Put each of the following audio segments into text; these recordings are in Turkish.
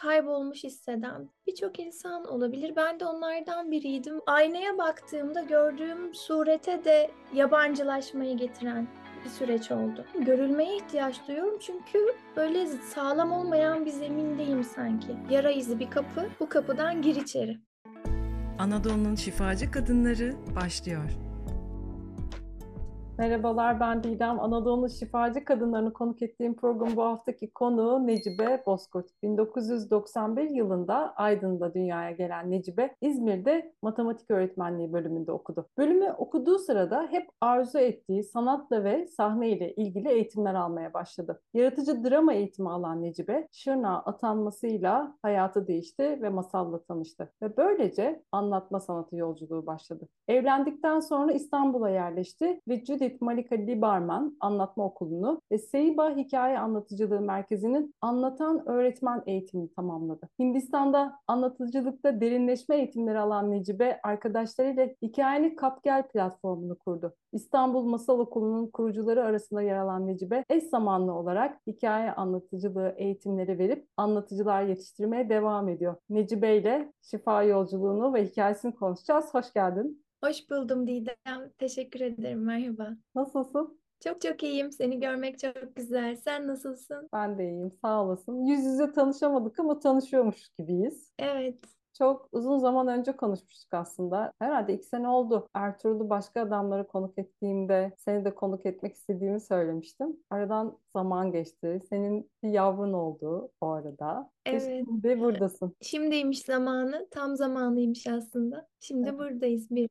kaybolmuş hisseden birçok insan olabilir. Ben de onlardan biriydim. Aynaya baktığımda gördüğüm surete de yabancılaşmayı getiren bir süreç oldu. Görülmeye ihtiyaç duyuyorum çünkü böyle sağlam olmayan bir zemindeyim sanki. Yara izi bir kapı, bu kapıdan gir içeri. Anadolu'nun şifacı kadınları başlıyor. Merhabalar ben Didem. Anadolu'nun şifacı kadınlarını konuk ettiğim program bu haftaki konu Necibe Bozkurt. 1991 yılında Aydın'da dünyaya gelen Necibe İzmir'de matematik öğretmenliği bölümünde okudu. Bölümü okuduğu sırada hep arzu ettiği sanatla ve sahne ile ilgili eğitimler almaya başladı. Yaratıcı drama eğitimi alan Necibe, Şırnağa atanmasıyla hayatı değişti ve masalla tanıştı. Ve böylece anlatma sanatı yolculuğu başladı. Evlendikten sonra İstanbul'a yerleşti ve Judy Judith Malika Liberman Anlatma Okulu'nu ve Seiba Hikaye Anlatıcılığı Merkezi'nin anlatan öğretmen eğitimini tamamladı. Hindistan'da anlatıcılıkta derinleşme eğitimleri alan Necibe arkadaşlarıyla Hikayeni Kapgel platformunu kurdu. İstanbul Masal Okulu'nun kurucuları arasında yer alan Necibe eş zamanlı olarak hikaye anlatıcılığı eğitimleri verip anlatıcılar yetiştirmeye devam ediyor. Necibe ile şifa yolculuğunu ve hikayesini konuşacağız. Hoş geldin. Hoş buldum Didem. Teşekkür ederim. Merhaba. Nasılsın? Çok çok iyiyim. Seni görmek çok güzel. Sen nasılsın? Ben de iyiyim. Sağ olasın. Yüz yüze tanışamadık ama tanışıyormuş gibiyiz. Evet. Çok uzun zaman önce konuşmuştuk aslında. Herhalde iki sene oldu. Ertuğrul'u başka adamları konuk ettiğimde seni de konuk etmek istediğimi söylemiştim. Aradan zaman geçti. Senin bir yavrun oldu o arada. Evet. Şimdi buradasın. Şimdiymiş zamanı. Tam zamanıymış aslında. Şimdi Evet. buradayız bir.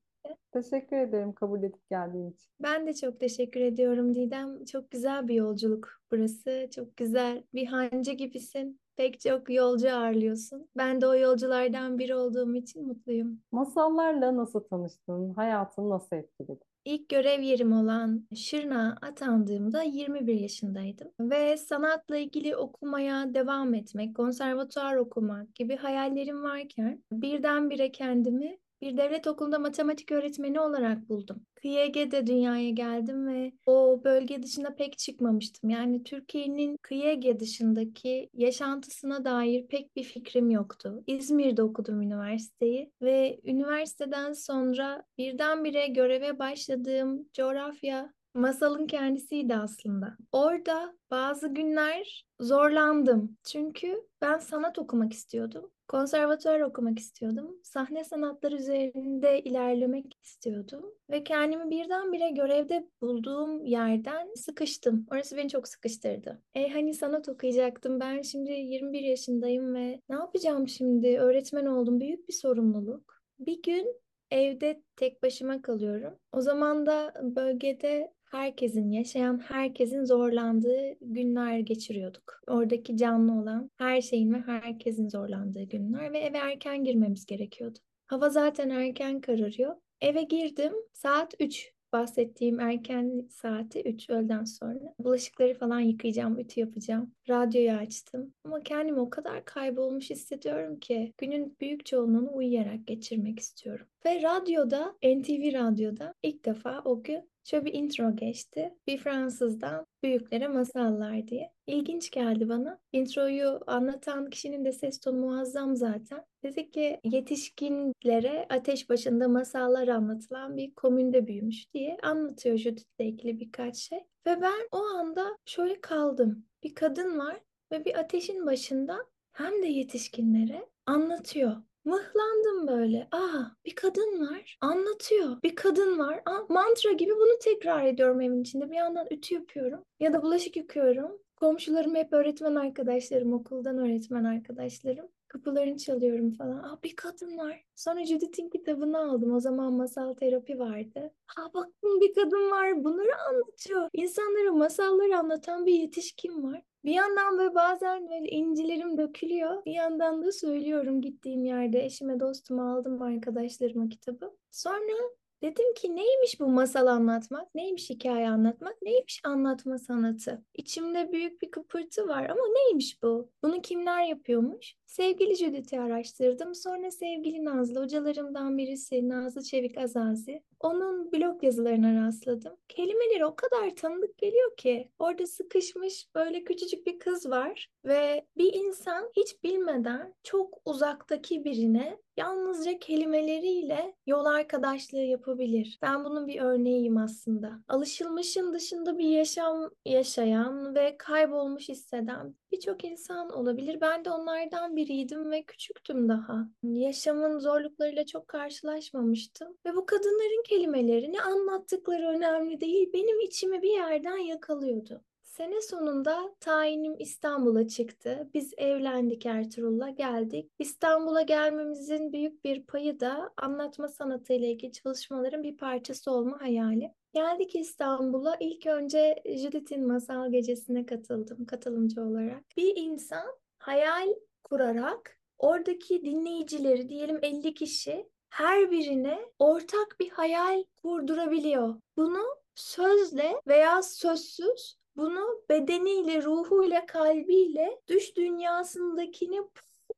Teşekkür ederim kabul edip geldiğin için. Ben de çok teşekkür ediyorum Didem. Çok güzel bir yolculuk burası. Çok güzel. Bir hancı gibisin. Pek çok yolcu ağırlıyorsun. Ben de o yolculardan biri olduğum için mutluyum. Masallarla nasıl tanıştın? Hayatını nasıl etkiledi? İlk görev yerim olan Şırnağa atandığımda 21 yaşındaydım ve sanatla ilgili okumaya devam etmek, konservatuar okumak gibi hayallerim varken birdenbire kendimi bir devlet okulunda matematik öğretmeni olarak buldum. KYG'de dünyaya geldim ve o bölge dışında pek çıkmamıştım. Yani Türkiye'nin KYG dışındaki yaşantısına dair pek bir fikrim yoktu. İzmir'de okudum üniversiteyi ve üniversiteden sonra birdenbire göreve başladığım coğrafya masalın kendisiydi aslında. Orada bazı günler zorlandım. Çünkü ben sanat okumak istiyordum. Konservatuvar okumak istiyordum. Sahne sanatları üzerinde ilerlemek istiyordum. Ve kendimi birdenbire görevde bulduğum yerden sıkıştım. Orası beni çok sıkıştırdı. E hani sanat okuyacaktım. Ben şimdi 21 yaşındayım ve ne yapacağım şimdi? Öğretmen oldum. Büyük bir sorumluluk. Bir gün evde tek başıma kalıyorum. O zaman da bölgede herkesin, yaşayan herkesin zorlandığı günler geçiriyorduk. Oradaki canlı olan her şeyin ve herkesin zorlandığı günler ve eve erken girmemiz gerekiyordu. Hava zaten erken kararıyor. Eve girdim. Saat 3 bahsettiğim erken saati 3 öğleden sonra. Bulaşıkları falan yıkayacağım, ütü yapacağım. Radyoyu açtım. Ama kendimi o kadar kaybolmuş hissediyorum ki günün büyük çoğunluğunu uyuyarak geçirmek istiyorum. Ve radyoda, NTV radyoda ilk defa o gün Şöyle bir intro geçti. Bir Fransızdan büyüklere masallar diye. İlginç geldi bana. Introyu anlatan kişinin de ses tonu muazzam zaten. Dedi ki yetişkinlere ateş başında masallar anlatılan bir komünde büyümüş diye anlatıyor Judith'le ilgili birkaç şey. Ve ben o anda şöyle kaldım. Bir kadın var ve bir ateşin başında hem de yetişkinlere anlatıyor. Mıhlandım böyle. Aa bir kadın var anlatıyor. Bir kadın var. Aa, mantra gibi bunu tekrar ediyorum evin içinde. Bir yandan ütü yapıyorum ya da bulaşık yıkıyorum. Komşularım hep öğretmen arkadaşlarım, okuldan öğretmen arkadaşlarım. Kapılarını çalıyorum falan. Aa bir kadın var. Sonra Judith'in kitabını aldım. O zaman masal terapi vardı. Ha baktım bir kadın var. Bunları anlatıyor. İnsanlara masalları anlatan bir yetişkin var. Bir yandan böyle bazen böyle incilerim dökülüyor. Bir yandan da söylüyorum gittiğim yerde. Eşime dostuma aldım arkadaşlarıma kitabı. Sonra Dedim ki neymiş bu masal anlatmak, neymiş hikaye anlatmak, neymiş anlatma sanatı? İçimde büyük bir kıpırtı var ama neymiş bu? Bunu kimler yapıyormuş? Sevgili Judith'i araştırdım. Sonra sevgili Nazlı, hocalarımdan birisi Nazlı Çevik Azazi. Onun blog yazılarına rastladım. Kelimeleri o kadar tanıdık geliyor ki. Orada sıkışmış böyle küçücük bir kız var ve bir insan hiç bilmeden çok uzaktaki birine yalnızca kelimeleriyle yol arkadaşlığı yapabilir. Ben bunun bir örneğiyim aslında. Alışılmışın dışında bir yaşam yaşayan ve kaybolmuş hisseden birçok insan olabilir. Ben de onlardan biriydim ve küçüktüm daha. Yaşamın zorluklarıyla çok karşılaşmamıştım. Ve bu kadınların kelimeleri ne anlattıkları önemli değil. Benim içimi bir yerden yakalıyordu. Sene sonunda tayinim İstanbul'a çıktı. Biz evlendik Ertuğrul'la geldik. İstanbul'a gelmemizin büyük bir payı da anlatma sanatı ile ilgili çalışmaların bir parçası olma hayali. Geldik İstanbul'a. İlk önce Judith'in masal gecesine katıldım katılımcı olarak. Bir insan hayal kurarak oradaki dinleyicileri diyelim 50 kişi her birine ortak bir hayal kurdurabiliyor. Bunu sözle veya sözsüz bunu bedeniyle, ruhuyla, kalbiyle düş dünyasındakini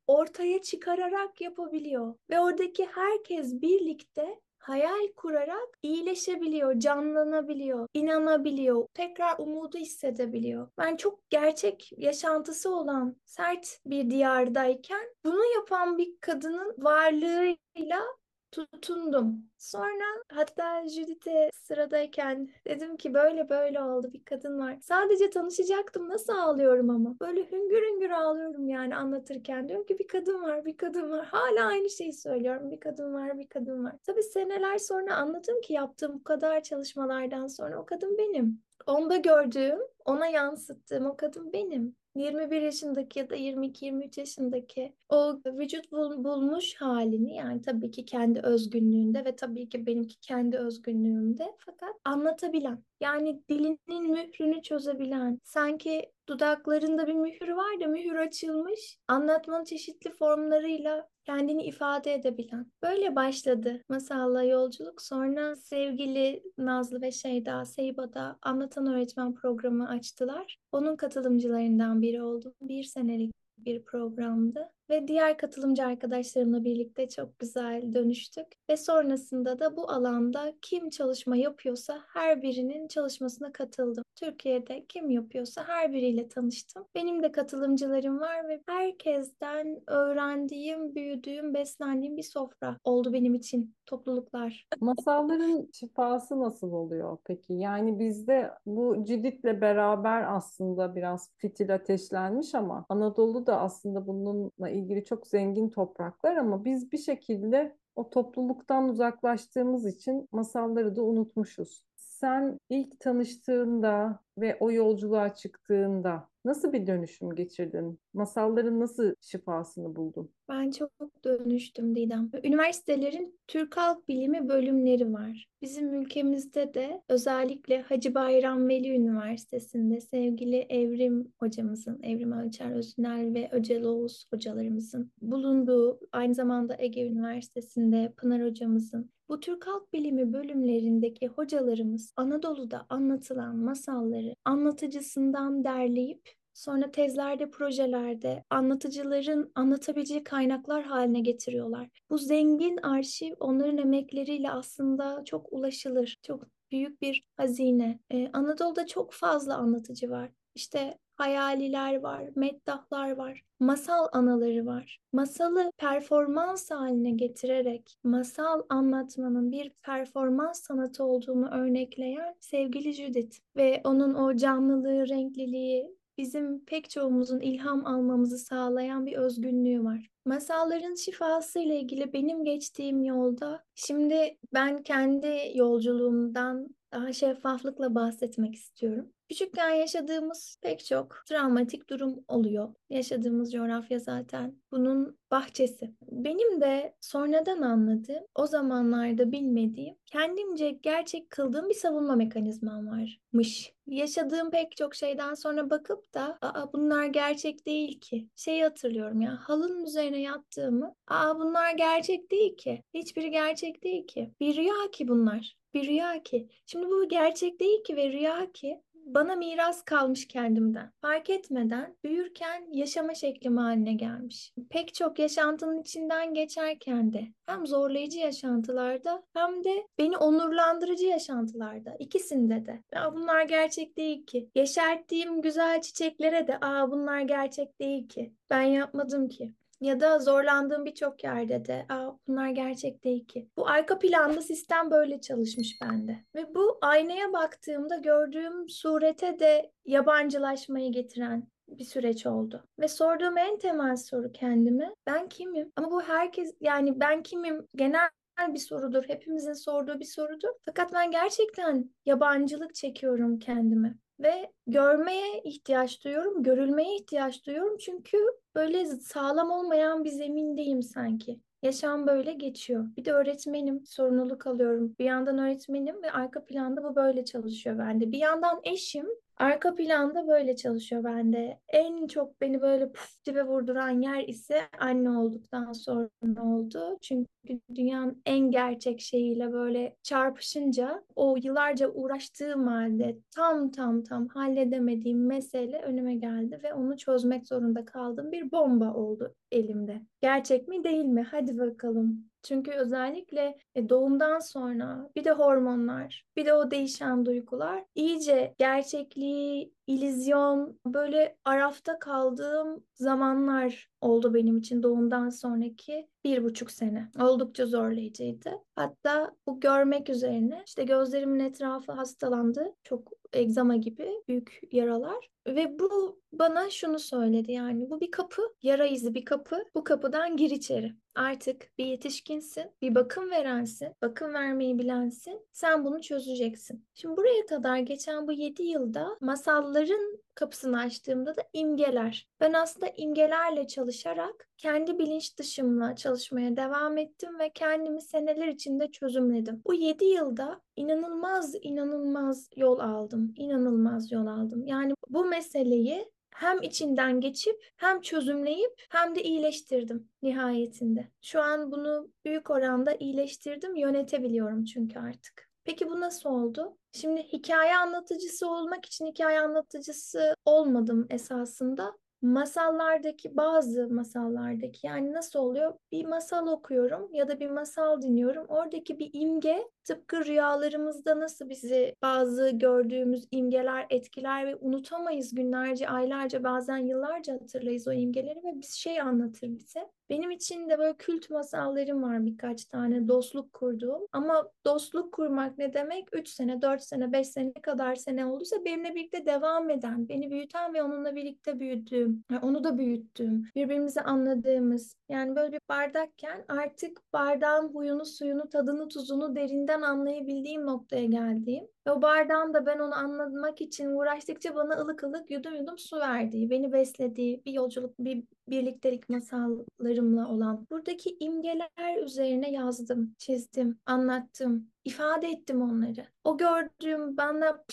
ortaya çıkararak yapabiliyor. Ve oradaki herkes birlikte hayal kurarak iyileşebiliyor, canlanabiliyor, inanabiliyor, tekrar umudu hissedebiliyor. Ben çok gerçek yaşantısı olan sert bir diyardayken bunu yapan bir kadının varlığıyla tutundum. Sonra hatta Judith'e sıradayken dedim ki böyle böyle oldu bir kadın var. Sadece tanışacaktım nasıl ağlıyorum ama. Böyle hüngür hüngür ağlıyorum yani anlatırken. Diyorum ki bir kadın var bir kadın var. Hala aynı şeyi söylüyorum. Bir kadın var bir kadın var. Tabii seneler sonra anladım ki yaptığım bu kadar çalışmalardan sonra o kadın benim. Onda gördüğüm, ona yansıttığım o kadın benim. 21 yaşındaki ya da 22-23 yaşındaki o vücut bul- bulmuş halini yani tabii ki kendi özgünlüğünde ve tabii ki benimki kendi özgünlüğümde fakat anlatabilen yani dilinin mührünü çözebilen sanki dudaklarında bir mühür var da mühür açılmış anlatmanın çeşitli formlarıyla kendini ifade edebilen. Böyle başladı masalla yolculuk. Sonra sevgili Nazlı ve Şeyda Seyba'da Anlatan Öğretmen programı açtılar. Onun katılımcılarından biri oldum. Bir senelik bir programdı ve diğer katılımcı arkadaşlarımla birlikte çok güzel dönüştük ve sonrasında da bu alanda kim çalışma yapıyorsa her birinin çalışmasına katıldım. Türkiye'de kim yapıyorsa her biriyle tanıştım. Benim de katılımcılarım var ve herkesten öğrendiğim, büyüdüğüm, beslendiğim bir sofra oldu benim için topluluklar. Masalların şifası nasıl oluyor peki? Yani bizde bu Cidit'le beraber aslında biraz fitil ateşlenmiş ama Anadolu da aslında bununla ilgili çok zengin topraklar ama biz bir şekilde o topluluktan uzaklaştığımız için masalları da unutmuşuz. Sen ilk tanıştığında ve o yolculuğa çıktığında nasıl bir dönüşüm geçirdin? Masalların nasıl şifasını buldun? Ben çok dönüştüm Didem. Üniversitelerin Türk Halk Bilimi bölümleri var. Bizim ülkemizde de özellikle Hacı Bayram Veli Üniversitesi'nde sevgili Evrim hocamızın, Evrim Ölçer Özünel ve Öcel Oğuz hocalarımızın bulunduğu, aynı zamanda Ege Üniversitesi'nde Pınar hocamızın bu Türk Halk Bilimi bölümlerindeki hocalarımız Anadolu'da anlatılan masalları anlatıcısından derleyip Sonra tezlerde, projelerde anlatıcıların anlatabileceği kaynaklar haline getiriyorlar. Bu zengin arşiv onların emekleriyle aslında çok ulaşılır. Çok büyük bir hazine. Ee, Anadolu'da çok fazla anlatıcı var. İşte hayaliler var, meddahlar var, masal anaları var. Masalı performans haline getirerek masal anlatmanın bir performans sanatı olduğunu örnekleyen sevgili Judith ve onun o canlılığı, renkliliği, bizim pek çoğumuzun ilham almamızı sağlayan bir özgünlüğü var. Masalların şifası ile ilgili benim geçtiğim yolda şimdi ben kendi yolculuğumdan daha şeffaflıkla bahsetmek istiyorum. Küçükken yaşadığımız pek çok travmatik durum oluyor. Yaşadığımız coğrafya zaten bunun bahçesi. Benim de sonradan anladığım, o zamanlarda bilmediğim, kendimce gerçek kıldığım bir savunma mekanizmam varmış. Yaşadığım pek çok şeyden sonra bakıp da aa bunlar gerçek değil ki. Şey hatırlıyorum ya halının üzerine yattığımı aa bunlar gerçek değil ki. Hiçbiri gerçek değil ki. Bir rüya ki bunlar. Bir rüya ki. Şimdi bu gerçek değil ki ve rüya ki bana miras kalmış kendimden. Fark etmeden büyürken yaşama şeklim haline gelmiş. Pek çok yaşantının içinden geçerken de hem zorlayıcı yaşantılarda hem de beni onurlandırıcı yaşantılarda ikisinde de. Ya bunlar gerçek değil ki. Yeşerttiğim güzel çiçeklere de aa bunlar gerçek değil ki. Ben yapmadım ki. Ya da zorlandığım birçok yerde de Aa, bunlar gerçek değil ki. Bu arka planda sistem böyle çalışmış bende. Ve bu aynaya baktığımda gördüğüm surete de yabancılaşmayı getiren bir süreç oldu. Ve sorduğum en temel soru kendime ben kimim? Ama bu herkes yani ben kimim genel bir sorudur. Hepimizin sorduğu bir sorudur. Fakat ben gerçekten yabancılık çekiyorum kendime ve görmeye ihtiyaç duyuyorum, görülmeye ihtiyaç duyuyorum çünkü böyle sağlam olmayan bir zemindeyim sanki. Yaşam böyle geçiyor. Bir de öğretmenim, sorumluluk alıyorum. Bir yandan öğretmenim ve arka planda bu böyle çalışıyor bende. Bir yandan eşim, arka planda böyle çalışıyor bende. En çok beni böyle puf dibe vurduran yer ise anne olduktan sonra oldu. Çünkü dünyanın en gerçek şeyiyle böyle çarpışınca o yıllarca uğraştığım halde tam tam tam halledemediğim mesele önüme geldi ve onu çözmek zorunda kaldım. Bir bomba oldu elimde. Gerçek mi değil mi? Hadi bakalım. Çünkü özellikle e, doğumdan sonra bir de hormonlar, bir de o değişen duygular iyice gerçekliği, illüzyon böyle arafta kaldığım zamanlar oldu benim için doğumdan sonraki bir buçuk sene. Oldukça zorlayıcıydı. Hatta bu görmek üzerine işte gözlerimin etrafı hastalandı. Çok egzama gibi büyük yaralar. Ve bu bana şunu söyledi yani bu bir kapı, yara izi bir kapı. Bu kapıdan gir içeri. Artık bir yetişkinsin, bir bakım verensin, bakım vermeyi bilensin. Sen bunu çözeceksin. Şimdi buraya kadar geçen bu 7 yılda masalların kapısını açtığımda da imgeler. Ben aslında imgelerle çalışarak kendi bilinç dışımla çalışmaya devam ettim ve kendimi seneler içinde çözümledim. Bu 7 yılda inanılmaz inanılmaz yol aldım. İnanılmaz yol aldım. Yani bu meseleyi hem içinden geçip hem çözümleyip hem de iyileştirdim nihayetinde. Şu an bunu büyük oranda iyileştirdim, yönetebiliyorum çünkü artık. Peki bu nasıl oldu? Şimdi hikaye anlatıcısı olmak için hikaye anlatıcısı olmadım esasında masallardaki bazı masallardaki yani nasıl oluyor? Bir masal okuyorum ya da bir masal dinliyorum. Oradaki bir imge tıpkı rüyalarımızda nasıl bizi bazı gördüğümüz imgeler etkiler ve unutamayız günlerce, aylarca, bazen yıllarca hatırlayız o imgeleri ve bir şey anlatır bize. Benim için de böyle kült masallarım var birkaç tane dostluk kurduğum. Ama dostluk kurmak ne demek? 3 sene, 4 sene, 5 sene kadar sene olduysa benimle birlikte devam eden, beni büyüten ve onunla birlikte büyüdüğüm, onu da büyüttüğüm, birbirimizi anladığımız. Yani böyle bir bardakken artık bardağın huyunu, suyunu, tadını, tuzunu derinden anlayabildiğim noktaya geldiğim. Ve o bardağın da ben onu anlamak için uğraştıkça bana ılık ılık yudum yudum su verdiği, beni beslediği bir yolculuk, bir birliktelik masallarımla olan. Buradaki imgeler üzerine yazdım, çizdim, anlattım, ifade ettim onları. O gördüğüm bana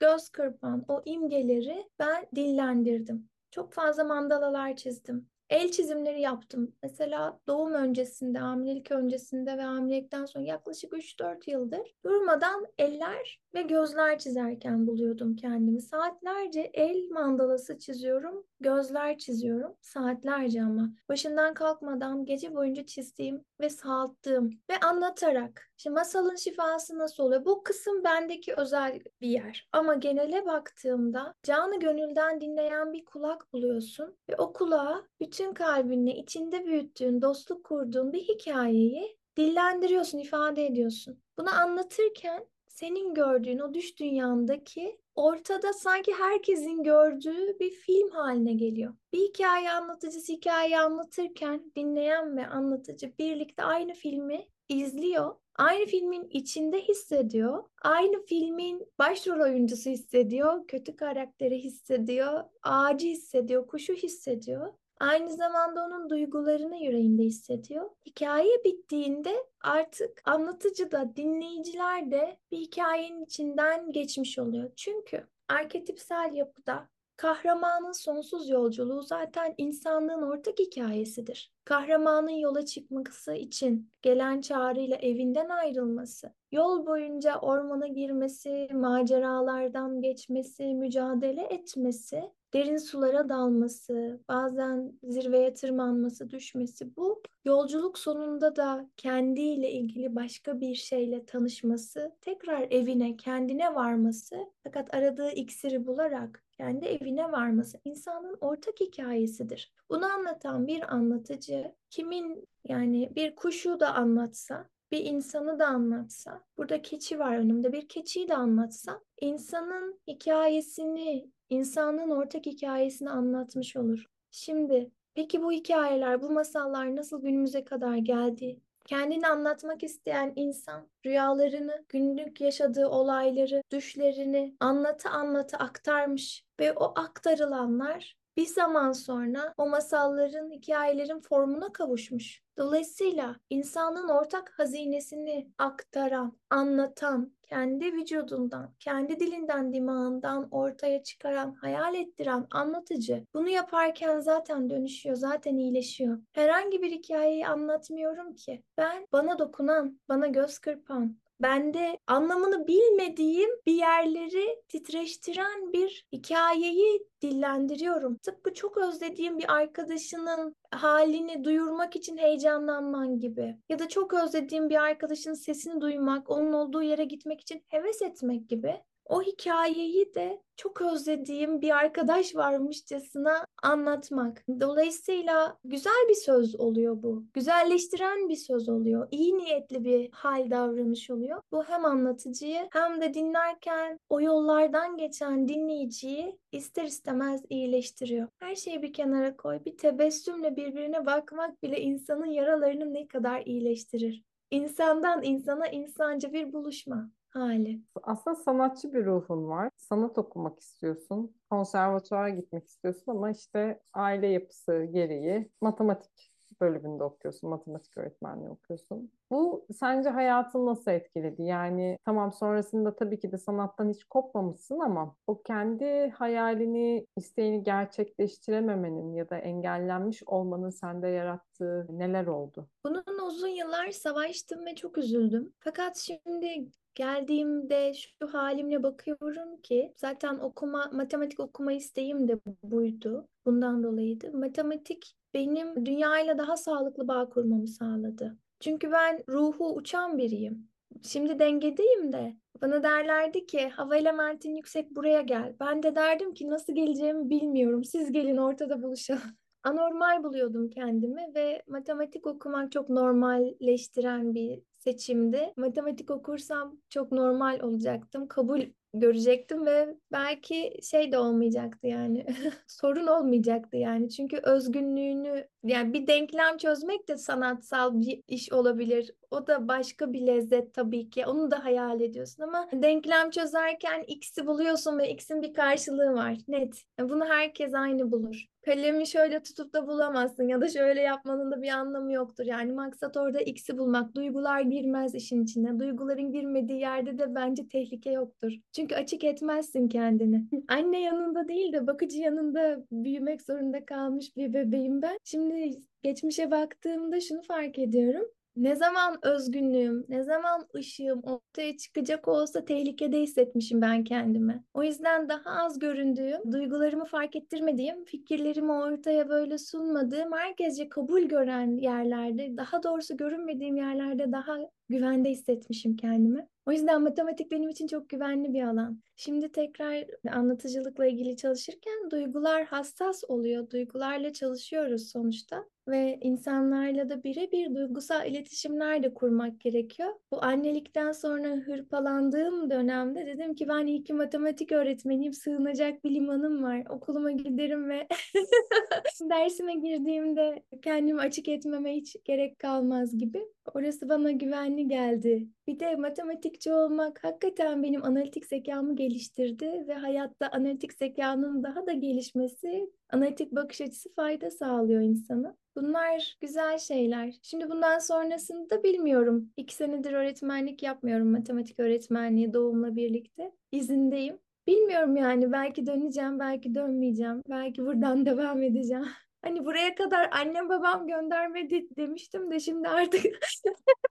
göz kırpan o imgeleri ben dillendirdim. Çok fazla mandalalar çizdim el çizimleri yaptım. Mesela doğum öncesinde, hamilelik öncesinde ve hamilelikten sonra yaklaşık 3-4 yıldır durmadan eller ve gözler çizerken buluyordum kendimi. Saatlerce el mandalası çiziyorum, gözler çiziyorum. Saatlerce ama. Başından kalkmadan gece boyunca çizdiğim ve sağalttığım ve anlatarak. Şimdi masalın şifası nasıl oluyor? Bu kısım bendeki özel bir yer. Ama genele baktığımda canı gönülden dinleyen bir kulak buluyorsun ve o kulağa bütün kalbinle içinde büyüttüğün, dostluk kurduğun bir hikayeyi dillendiriyorsun, ifade ediyorsun. Bunu anlatırken senin gördüğün o düş dünyandaki ortada sanki herkesin gördüğü bir film haline geliyor. Bir hikaye anlatıcısı hikaye anlatırken dinleyen ve anlatıcı birlikte aynı filmi izliyor. Aynı filmin içinde hissediyor. Aynı filmin başrol oyuncusu hissediyor. Kötü karakteri hissediyor. Ağacı hissediyor. Kuşu hissediyor. Aynı zamanda onun duygularını yüreğinde hissediyor. Hikaye bittiğinde artık anlatıcı da dinleyiciler de bir hikayenin içinden geçmiş oluyor. Çünkü arketipsel yapıda Kahramanın sonsuz yolculuğu zaten insanlığın ortak hikayesidir. Kahramanın yola çıkması için gelen çağrıyla evinden ayrılması, yol boyunca ormana girmesi, maceralardan geçmesi, mücadele etmesi, derin sulara dalması, bazen zirveye tırmanması, düşmesi bu yolculuk sonunda da kendiyle ilgili başka bir şeyle tanışması, tekrar evine, kendine varması fakat aradığı iksiri bularak kendi evine varması insanın ortak hikayesidir. Bunu anlatan bir anlatıcı kimin yani bir kuşu da anlatsa, bir insanı da anlatsa, burada keçi var önümde bir keçiyi de anlatsa, insanın hikayesini, insanın ortak hikayesini anlatmış olur. Şimdi peki bu hikayeler, bu masallar nasıl günümüze kadar geldi? Kendini anlatmak isteyen insan rüyalarını, günlük yaşadığı olayları, düşlerini anlatı anlatı aktarmış ve o aktarılanlar bir zaman sonra o masalların, hikayelerin formuna kavuşmuş. Dolayısıyla insanın ortak hazinesini aktaran, anlatan, kendi vücudundan, kendi dilinden, dimağından ortaya çıkaran, hayal ettiren anlatıcı bunu yaparken zaten dönüşüyor, zaten iyileşiyor. Herhangi bir hikayeyi anlatmıyorum ki. Ben bana dokunan, bana göz kırpan, bende anlamını bilmediğim bir yerleri titreştiren bir hikayeyi dillendiriyorum. Tıpkı çok özlediğim bir arkadaşının halini duyurmak için heyecanlanman gibi. Ya da çok özlediğim bir arkadaşın sesini duymak, onun olduğu yere gitmek için heves etmek gibi o hikayeyi de çok özlediğim bir arkadaş varmışçasına anlatmak. Dolayısıyla güzel bir söz oluyor bu. Güzelleştiren bir söz oluyor. İyi niyetli bir hal davranış oluyor. Bu hem anlatıcıyı hem de dinlerken o yollardan geçen dinleyiciyi ister istemez iyileştiriyor. Her şeyi bir kenara koy. Bir tebessümle birbirine bakmak bile insanın yaralarını ne kadar iyileştirir. İnsandan insana insanca bir buluşma hali. Aslında sanatçı bir ruhun var. Sanat okumak istiyorsun. Konservatuvara gitmek istiyorsun ama işte aile yapısı gereği matematik bölümünde okuyorsun, matematik öğretmenliği okuyorsun. Bu sence hayatını nasıl etkiledi? Yani tamam sonrasında tabii ki de sanattan hiç kopmamışsın ama o kendi hayalini, isteğini gerçekleştirememenin ya da engellenmiş olmanın sende yarattığı neler oldu? Bunun uzun yıllar savaştım ve çok üzüldüm. Fakat şimdi geldiğimde şu halimle bakıyorum ki zaten okuma matematik okuma isteğim de buydu. Bundan dolayıydı. Matematik benim dünyayla daha sağlıklı bağ kurmamı sağladı. Çünkü ben ruhu uçan biriyim. Şimdi dengedeyim de bana derlerdi ki hava elementin yüksek buraya gel. Ben de derdim ki nasıl geleceğimi bilmiyorum. Siz gelin ortada buluşalım. Anormal buluyordum kendimi ve matematik okumak çok normalleştiren bir seçimdi. Matematik okursam çok normal olacaktım. Kabul görecektim ve belki şey de olmayacaktı yani sorun olmayacaktı yani çünkü özgünlüğünü yani bir denklem çözmek de sanatsal bir iş olabilir o da başka bir lezzet tabii ki onu da hayal ediyorsun ama denklem çözerken x'i buluyorsun ve x'in bir karşılığı var net bunu herkes aynı bulur kalemi şöyle tutup da bulamazsın ya da şöyle yapmanın da bir anlamı yoktur. Yani maksat orada x'i bulmak. Duygular girmez işin içine. Duyguların girmediği yerde de bence tehlike yoktur. Çünkü açık etmezsin kendini. Anne yanında değil de bakıcı yanında büyümek zorunda kalmış bir bebeğim ben. Şimdi geçmişe baktığımda şunu fark ediyorum. Ne zaman özgünlüğüm, ne zaman ışığım ortaya çıkacak olsa tehlikede hissetmişim ben kendimi. O yüzden daha az göründüğüm, duygularımı fark ettirmediğim, fikirlerimi ortaya böyle sunmadığım, herkesce kabul gören yerlerde, daha doğrusu görünmediğim yerlerde daha güvende hissetmişim kendimi. O yüzden matematik benim için çok güvenli bir alan. Şimdi tekrar anlatıcılıkla ilgili çalışırken duygular hassas oluyor. Duygularla çalışıyoruz sonuçta ve insanlarla da birebir duygusal iletişimler de kurmak gerekiyor. Bu annelikten sonra hırpalandığım dönemde dedim ki ben iyi ki matematik öğretmeniyim, sığınacak bir limanım var. Okuluma giderim ve dersime girdiğimde kendimi açık etmeme hiç gerek kalmaz gibi. Orası bana güvenli geldi. Bir de matematikçi olmak hakikaten benim analitik zekamı geliştirdi ve hayatta analitik zekanın daha da gelişmesi, analitik bakış açısı fayda sağlıyor insana. Bunlar güzel şeyler. Şimdi bundan sonrasını da bilmiyorum. İki senedir öğretmenlik yapmıyorum, matematik öğretmenliği doğumla birlikte. İzindeyim. Bilmiyorum yani belki döneceğim, belki dönmeyeceğim. Belki buradan devam edeceğim. Hani buraya kadar annem babam göndermedi demiştim de şimdi artık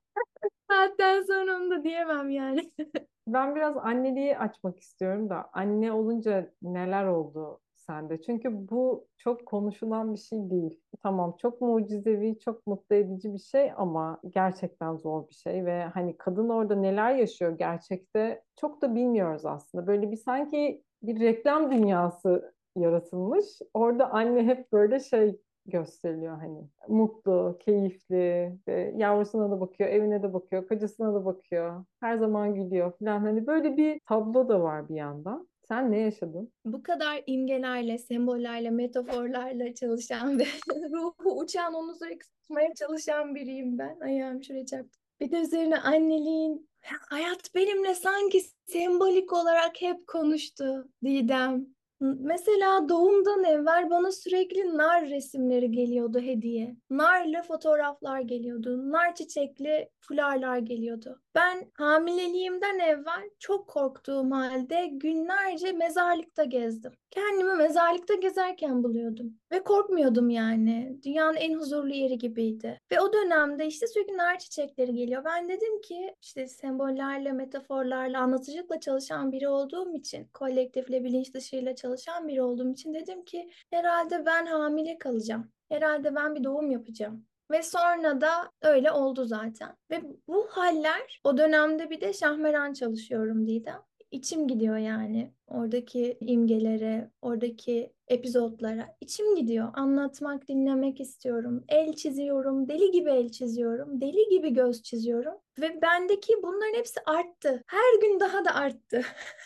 saatten sonra onu da diyemem yani. Ben biraz anneliği açmak istiyorum da anne olunca neler oldu sende? Çünkü bu çok konuşulan bir şey değil. Tamam çok mucizevi, çok mutlu edici bir şey ama gerçekten zor bir şey ve hani kadın orada neler yaşıyor gerçekte çok da bilmiyoruz aslında. Böyle bir sanki bir reklam dünyası yaratılmış. Orada anne hep böyle şey gösteriliyor hani mutlu, keyifli, ve yavrusuna da bakıyor, evine de bakıyor, kocasına da bakıyor, her zaman gülüyor falan hani böyle bir tablo da var bir yandan. Sen ne yaşadın? Bu kadar imgelerle, sembollerle, metaforlarla çalışan ve ruhu uçan sürekli tutmaya çalışan biriyim ben. Ayağım şuraya çarptı. Bir de üzerine anneliğin hayat benimle sanki sembolik olarak hep konuştu Didem. Mesela doğumdan evvel bana sürekli nar resimleri geliyordu hediye. Narlı fotoğraflar geliyordu. Nar çiçekli fularlar geliyordu. Ben hamileliğimden evvel çok korktuğum halde günlerce mezarlıkta gezdim. Kendimi mezarlıkta gezerken buluyordum. Ve korkmuyordum yani. Dünyanın en huzurlu yeri gibiydi. Ve o dönemde işte sürekli nar çiçekleri geliyor. Ben dedim ki işte sembollerle, metaforlarla, anlatıcılıkla çalışan biri olduğum için, kolektifle, bilinç dışıyla çalışan biri olduğum için dedim ki herhalde ben hamile kalacağım. Herhalde ben bir doğum yapacağım. Ve sonra da öyle oldu zaten. Ve bu haller o dönemde bir de şahmeran çalışıyorum Didem. İçim gidiyor yani oradaki imgelere, oradaki epizotlara. İçim gidiyor. Anlatmak, dinlemek istiyorum. El çiziyorum, deli gibi el çiziyorum. Deli gibi göz çiziyorum. Ve bendeki bunların hepsi arttı. Her gün daha da arttı.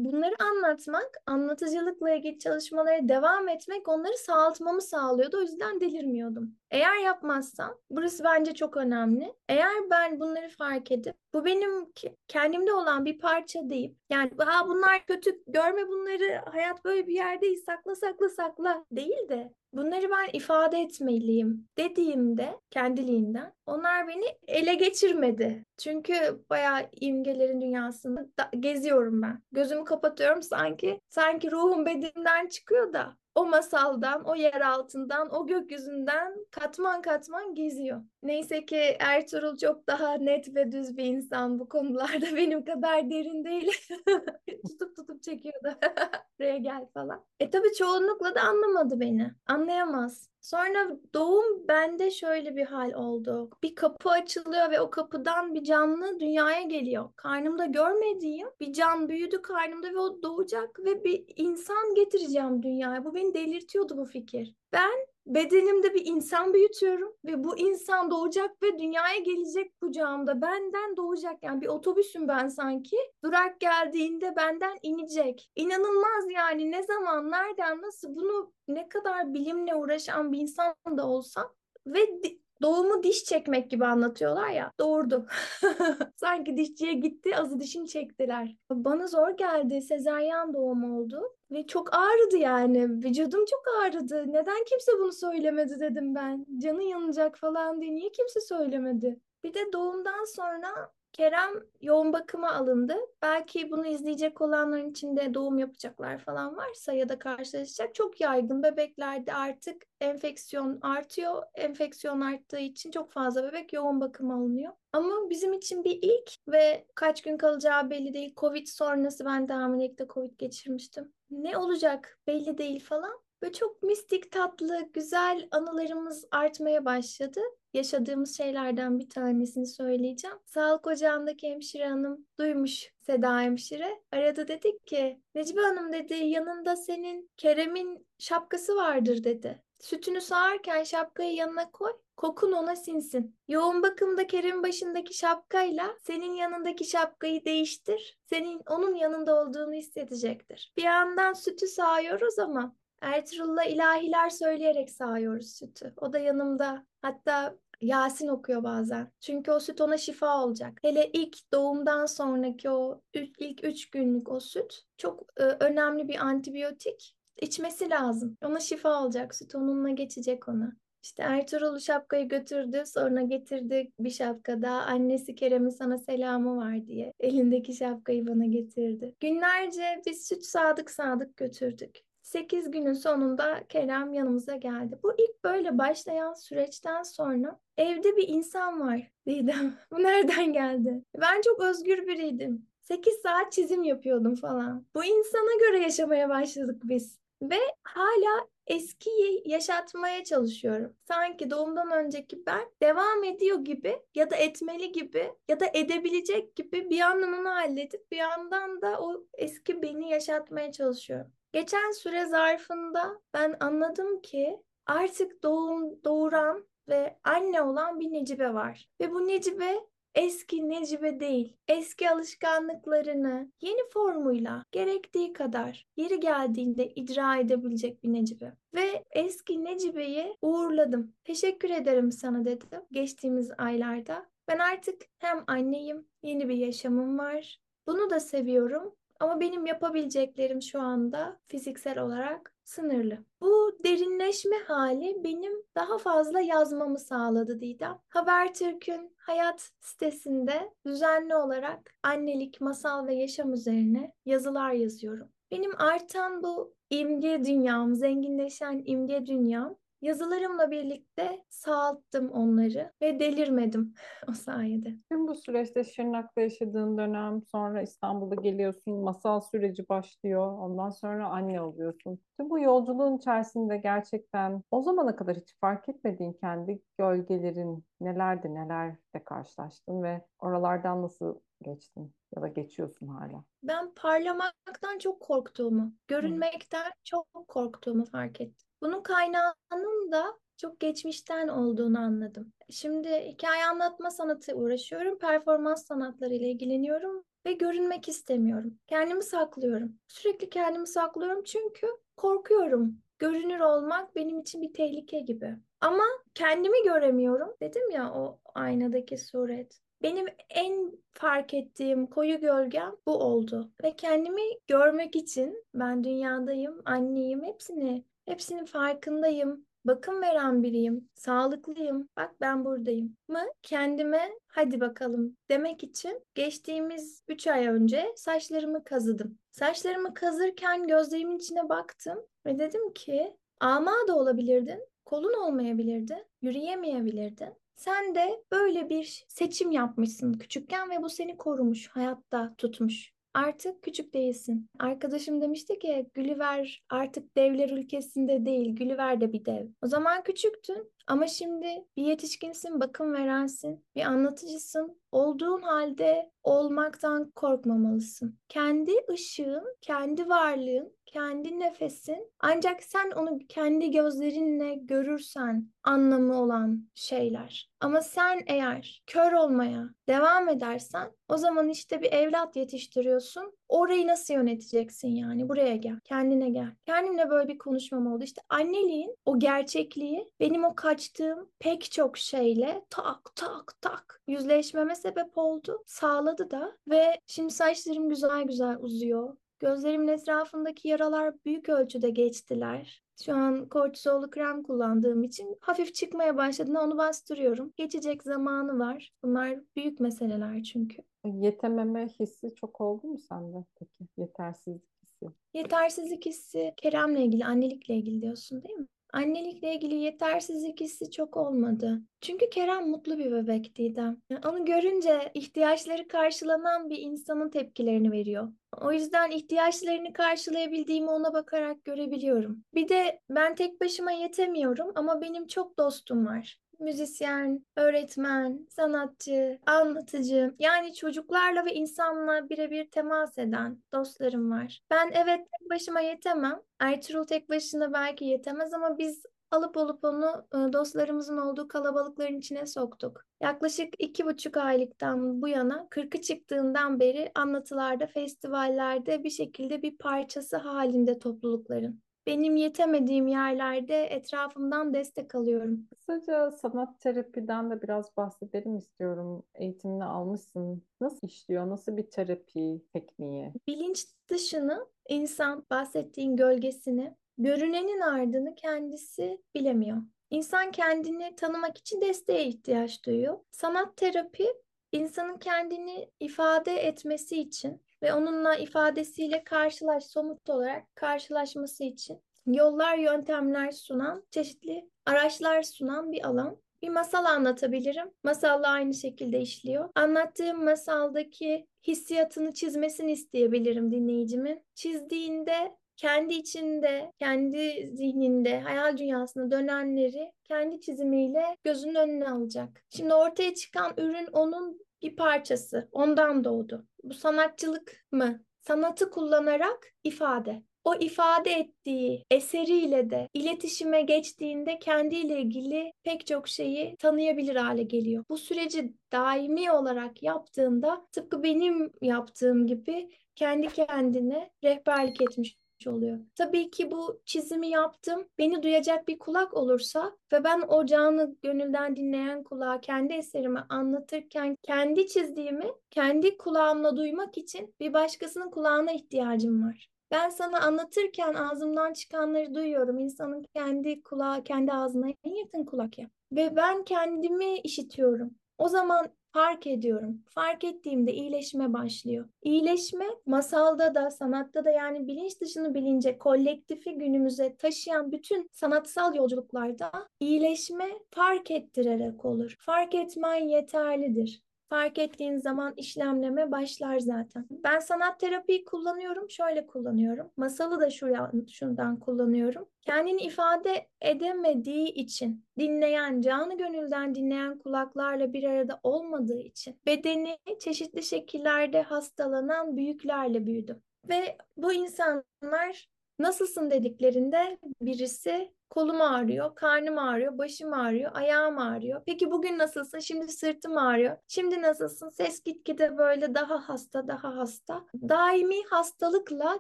bunları anlatmak, anlatıcılıkla ilgili çalışmalara devam etmek onları sağaltmamı sağlıyordu. O yüzden delirmiyordum. Eğer yapmazsam, burası bence çok önemli. Eğer ben bunları fark edip, bu benim kendimde olan bir parça deyip, yani ha bunlar kötü, görme bunları, hayat böyle bir yerdeyiz, sakla sakla sakla değil de bunları ben ifade etmeliyim dediğimde kendiliğinden onlar beni ele geçirmedi. Çünkü bayağı imgelerin dünyasında geziyorum ben. Gözümü kapatıyorum sanki sanki ruhum bedenimden çıkıyor da o masaldan, o yer altından, o gökyüzünden katman katman geziyor. Neyse ki Ertuğrul çok daha net ve düz bir insan bu konularda benim kadar derin değil. tutup tutup çekiyordu. Buraya gel falan. E tabii çoğunlukla da anlamadı beni. Anlayamaz. Sonra doğum bende şöyle bir hal oldu. Bir kapı açılıyor ve o kapıdan bir canlı dünyaya geliyor. Karnımda görmediğim bir can büyüdü karnımda ve o doğacak ve bir insan getireceğim dünyaya. Bu beni delirtiyordu bu fikir. Ben bedenimde bir insan büyütüyorum ve bu insan doğacak ve dünyaya gelecek kucağımda. Benden doğacak yani bir otobüsüm ben sanki. Durak geldiğinde benden inecek. İnanılmaz yani ne zaman, nereden, nasıl bunu ne kadar bilimle uğraşan bir insan da olsam ve doğumu diş çekmek gibi anlatıyorlar ya. Doğurdu. Sanki dişçiye gitti, azı dişini çektiler. Bana zor geldi. Sezaryen doğum oldu. Ve çok ağrıdı yani. Vücudum çok ağrıdı. Neden kimse bunu söylemedi dedim ben. Canın yanacak falan diye. Niye kimse söylemedi? Bir de doğumdan sonra Kerem yoğun bakıma alındı. Belki bunu izleyecek olanların içinde doğum yapacaklar falan varsa ya da karşılaşacak çok yaygın bebeklerde artık enfeksiyon artıyor. Enfeksiyon arttığı için çok fazla bebek yoğun bakım alınıyor. Ama bizim için bir ilk ve kaç gün kalacağı belli değil. Covid sonrası ben de hamilelikte Covid geçirmiştim. Ne olacak belli değil falan. Böyle çok mistik, tatlı, güzel anılarımız artmaya başladı. Yaşadığımız şeylerden bir tanesini söyleyeceğim. Sağlık ocağındaki hemşire hanım duymuş Seda hemşire. Aradı dedik ki Necibe Hanım dedi yanında senin Kerem'in şapkası vardır dedi. Sütünü sağarken şapkayı yanına koy. Kokun ona sinsin. Yoğun bakımda Kerem başındaki şapkayla senin yanındaki şapkayı değiştir. Senin onun yanında olduğunu hissedecektir. Bir yandan sütü sağıyoruz ama Ertuğrul'la ilahiler söyleyerek sağıyoruz sütü. O da yanımda. Hatta Yasin okuyor bazen. Çünkü o süt ona şifa olacak. Hele ilk doğumdan sonraki o ilk üç günlük o süt çok e, önemli bir antibiyotik. İçmesi lazım. Ona şifa olacak. Süt onunla geçecek ona. İşte Ertuğrul şapkayı götürdü, sonra getirdi bir şapka daha. Annesi Kerem'in sana selamı var diye. Elindeki şapkayı bana getirdi. Günlerce biz süt sadık sadık götürdük. 8 günün sonunda Kerem yanımıza geldi. Bu ilk böyle başlayan süreçten sonra evde bir insan var dedim. Bu nereden geldi? Ben çok özgür biriydim. 8 saat çizim yapıyordum falan. Bu insana göre yaşamaya başladık biz. Ve hala eskiyi yaşatmaya çalışıyorum. Sanki doğumdan önceki ben devam ediyor gibi ya da etmeli gibi ya da edebilecek gibi bir yandan onu halledip bir yandan da o eski beni yaşatmaya çalışıyorum. Geçen süre zarfında ben anladım ki artık doğum doğuran ve anne olan bir Necibe var. Ve bu Necibe eski Necibe değil, eski alışkanlıklarını yeni formuyla gerektiği kadar yeri geldiğinde icra edebilecek bir Necibe. Ve eski Necibe'yi uğurladım. Teşekkür ederim sana dedim geçtiğimiz aylarda. Ben artık hem anneyim, yeni bir yaşamım var. Bunu da seviyorum ama benim yapabileceklerim şu anda fiziksel olarak sınırlı. Bu derinleşme hali benim daha fazla yazmamı sağladı Didem. Habertürk'ün hayat sitesinde düzenli olarak annelik, masal ve yaşam üzerine yazılar yazıyorum. Benim artan bu imge dünyam, zenginleşen imge dünyam Yazılarımla birlikte sağalttım onları ve delirmedim o sayede. Tüm bu süreçte Şırnak'ta yaşadığın dönem sonra İstanbul'a geliyorsun, masal süreci başlıyor, ondan sonra anne oluyorsun. Tüm bu yolculuğun içerisinde gerçekten o zamana kadar hiç fark etmediğin kendi gölgelerin nelerdi, nelerle karşılaştın ve oralardan nasıl geçtin ya da geçiyorsun hala? Ben parlamaktan çok korktuğumu, görünmekten çok korktuğumu fark ettim. Bunun kaynağının da çok geçmişten olduğunu anladım. Şimdi hikaye anlatma sanatı uğraşıyorum, performans sanatları ile ilgileniyorum ve görünmek istemiyorum. Kendimi saklıyorum. Sürekli kendimi saklıyorum çünkü korkuyorum. Görünür olmak benim için bir tehlike gibi. Ama kendimi göremiyorum. Dedim ya o aynadaki suret. Benim en fark ettiğim koyu gölgem bu oldu. Ve kendimi görmek için ben dünyadayım, anneyim, hepsini Hepsinin farkındayım. Bakım veren biriyim. Sağlıklıyım. Bak ben buradayım. Mı kendime hadi bakalım demek için geçtiğimiz 3 ay önce saçlarımı kazıdım. Saçlarımı kazırken gözlerimin içine baktım ve dedim ki ama da olabilirdin. Kolun olmayabilirdi. Yürüyemeyebilirdin. Sen de böyle bir seçim yapmışsın küçükken ve bu seni korumuş, hayatta tutmuş. Artık küçük değilsin. Arkadaşım demişti ki Gülliver artık devler ülkesinde değil, Gülliver de bir dev. O zaman küçüktün ama şimdi bir yetişkinsin, bakım verensin, bir anlatıcısın. Olduğun halde olmaktan korkmamalısın. Kendi ışığın, kendi varlığın, kendi nefesin ancak sen onu kendi gözlerinle görürsen anlamı olan şeyler. Ama sen eğer kör olmaya devam edersen o zaman işte bir evlat yetiştiriyorsun. Orayı nasıl yöneteceksin yani? Buraya gel. Kendine gel. Kendimle böyle bir konuşmam oldu. İşte anneliğin o gerçekliği benim o kaçtığım pek çok şeyle tak tak tak yüzleşmeme sebep oldu. Sağladı da ve şimdi saçlarım güzel güzel uzuyor. Gözlerimin etrafındaki yaralar büyük ölçüde geçtiler. Şu an kortizollu krem kullandığım için hafif çıkmaya başladığında onu bastırıyorum. Geçecek zamanı var. Bunlar büyük meseleler çünkü. Yetememe hissi çok oldu mu sende peki? Yetersizlik hissi. Yetersizlik hissi Kerem'le ilgili, annelikle ilgili diyorsun değil mi? Annelikle ilgili yetersizlik hissi çok olmadı. Çünkü Kerem mutlu bir bebek Didem. Onu görünce ihtiyaçları karşılanan bir insanın tepkilerini veriyor. O yüzden ihtiyaçlarını karşılayabildiğimi ona bakarak görebiliyorum. Bir de ben tek başıma yetemiyorum ama benim çok dostum var. Müzisyen, öğretmen, sanatçı, anlatıcı yani çocuklarla ve insanla birebir temas eden dostlarım var. Ben evet tek başıma yetemem. Ertuğrul tek başına belki yetemez ama biz alıp olup onu e, dostlarımızın olduğu kalabalıkların içine soktuk. Yaklaşık iki buçuk aylıktan bu yana kırkı çıktığından beri anlatılarda, festivallerde bir şekilde bir parçası halinde toplulukların. Benim yetemediğim yerlerde etrafımdan destek alıyorum. Kısaca sanat terapiden de biraz bahsedelim istiyorum. Eğitimini almışsın. Nasıl işliyor? Nasıl bir terapi tekniği? Bilinç dışını, insan bahsettiğin gölgesini, görünenin ardını kendisi bilemiyor. İnsan kendini tanımak için desteğe ihtiyaç duyuyor. Sanat terapi insanın kendini ifade etmesi için ve onunla ifadesiyle karşılaş, somut olarak karşılaşması için yollar, yöntemler sunan, çeşitli araçlar sunan bir alan. Bir masal anlatabilirim. Masalla aynı şekilde işliyor. Anlattığım masaldaki hissiyatını çizmesini isteyebilirim dinleyicimin. Çizdiğinde kendi içinde, kendi zihninde, hayal dünyasında dönenleri kendi çizimiyle gözünün önüne alacak. Şimdi ortaya çıkan ürün onun bir parçası. Ondan doğdu. Bu sanatçılık mı? Sanatı kullanarak ifade. O ifade ettiği eseriyle de iletişime geçtiğinde kendiyle ilgili pek çok şeyi tanıyabilir hale geliyor. Bu süreci daimi olarak yaptığında tıpkı benim yaptığım gibi kendi kendine rehberlik etmiş oluyor. Tabii ki bu çizimi yaptım. Beni duyacak bir kulak olursa ve ben o canı gönülden dinleyen kulağa kendi eserimi anlatırken kendi çizdiğimi kendi kulağımla duymak için bir başkasının kulağına ihtiyacım var. Ben sana anlatırken ağzımdan çıkanları duyuyorum. İnsanın kendi kulağı, kendi ağzına en yakın kulak ya. Ve ben kendimi işitiyorum. O zaman fark ediyorum. Fark ettiğimde iyileşme başlıyor. İyileşme masalda da sanatta da yani bilinç dışını bilince kolektifi günümüze taşıyan bütün sanatsal yolculuklarda iyileşme fark ettirerek olur. Fark etmen yeterlidir. Fark ettiğin zaman işlemleme başlar zaten. Ben sanat terapiyi kullanıyorum, şöyle kullanıyorum. Masalı da şuraya, şundan kullanıyorum. Kendini ifade edemediği için, dinleyen, canı gönülden dinleyen kulaklarla bir arada olmadığı için bedeni çeşitli şekillerde hastalanan büyüklerle büyüdü. Ve bu insanlar nasılsın dediklerinde birisi kolum ağrıyor, karnım ağrıyor, başım ağrıyor, ayağım ağrıyor. Peki bugün nasılsın? Şimdi sırtım ağrıyor. Şimdi nasılsın? Ses gitgide böyle daha hasta, daha hasta. Daimi hastalıkla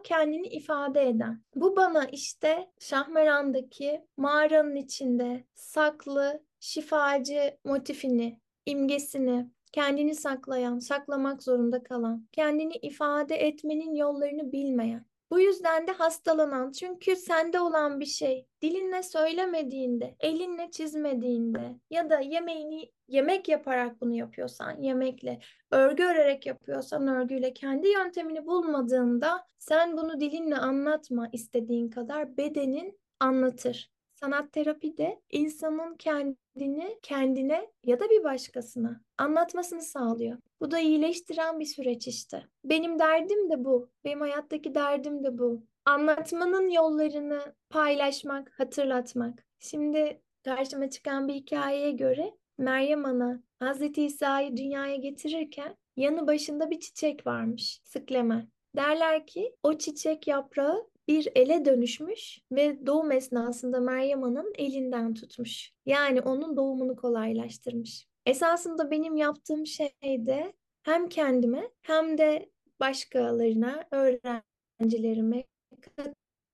kendini ifade eden. Bu bana işte Şahmeran'daki mağaranın içinde saklı şifacı motifini, imgesini, kendini saklayan, saklamak zorunda kalan, kendini ifade etmenin yollarını bilmeyen, bu yüzden de hastalanan çünkü sende olan bir şey dilinle söylemediğinde, elinle çizmediğinde ya da yemeğini yemek yaparak bunu yapıyorsan yemekle, örgü örerek yapıyorsan örgüyle kendi yöntemini bulmadığında sen bunu dilinle anlatma istediğin kadar bedenin anlatır. Sanat terapi de insanın kendini kendine ya da bir başkasına anlatmasını sağlıyor. Bu da iyileştiren bir süreç işte. Benim derdim de bu. Benim hayattaki derdim de bu. Anlatmanın yollarını paylaşmak, hatırlatmak. Şimdi karşıma çıkan bir hikayeye göre Meryem Ana Hazreti İsa'yı dünyaya getirirken yanı başında bir çiçek varmış. Sıklemen. Derler ki o çiçek yaprağı bir ele dönüşmüş ve doğum esnasında Meryem Ana'nın elinden tutmuş. Yani onun doğumunu kolaylaştırmış. Esasında benim yaptığım şey de hem kendime hem de başkalarına, öğrencilerime,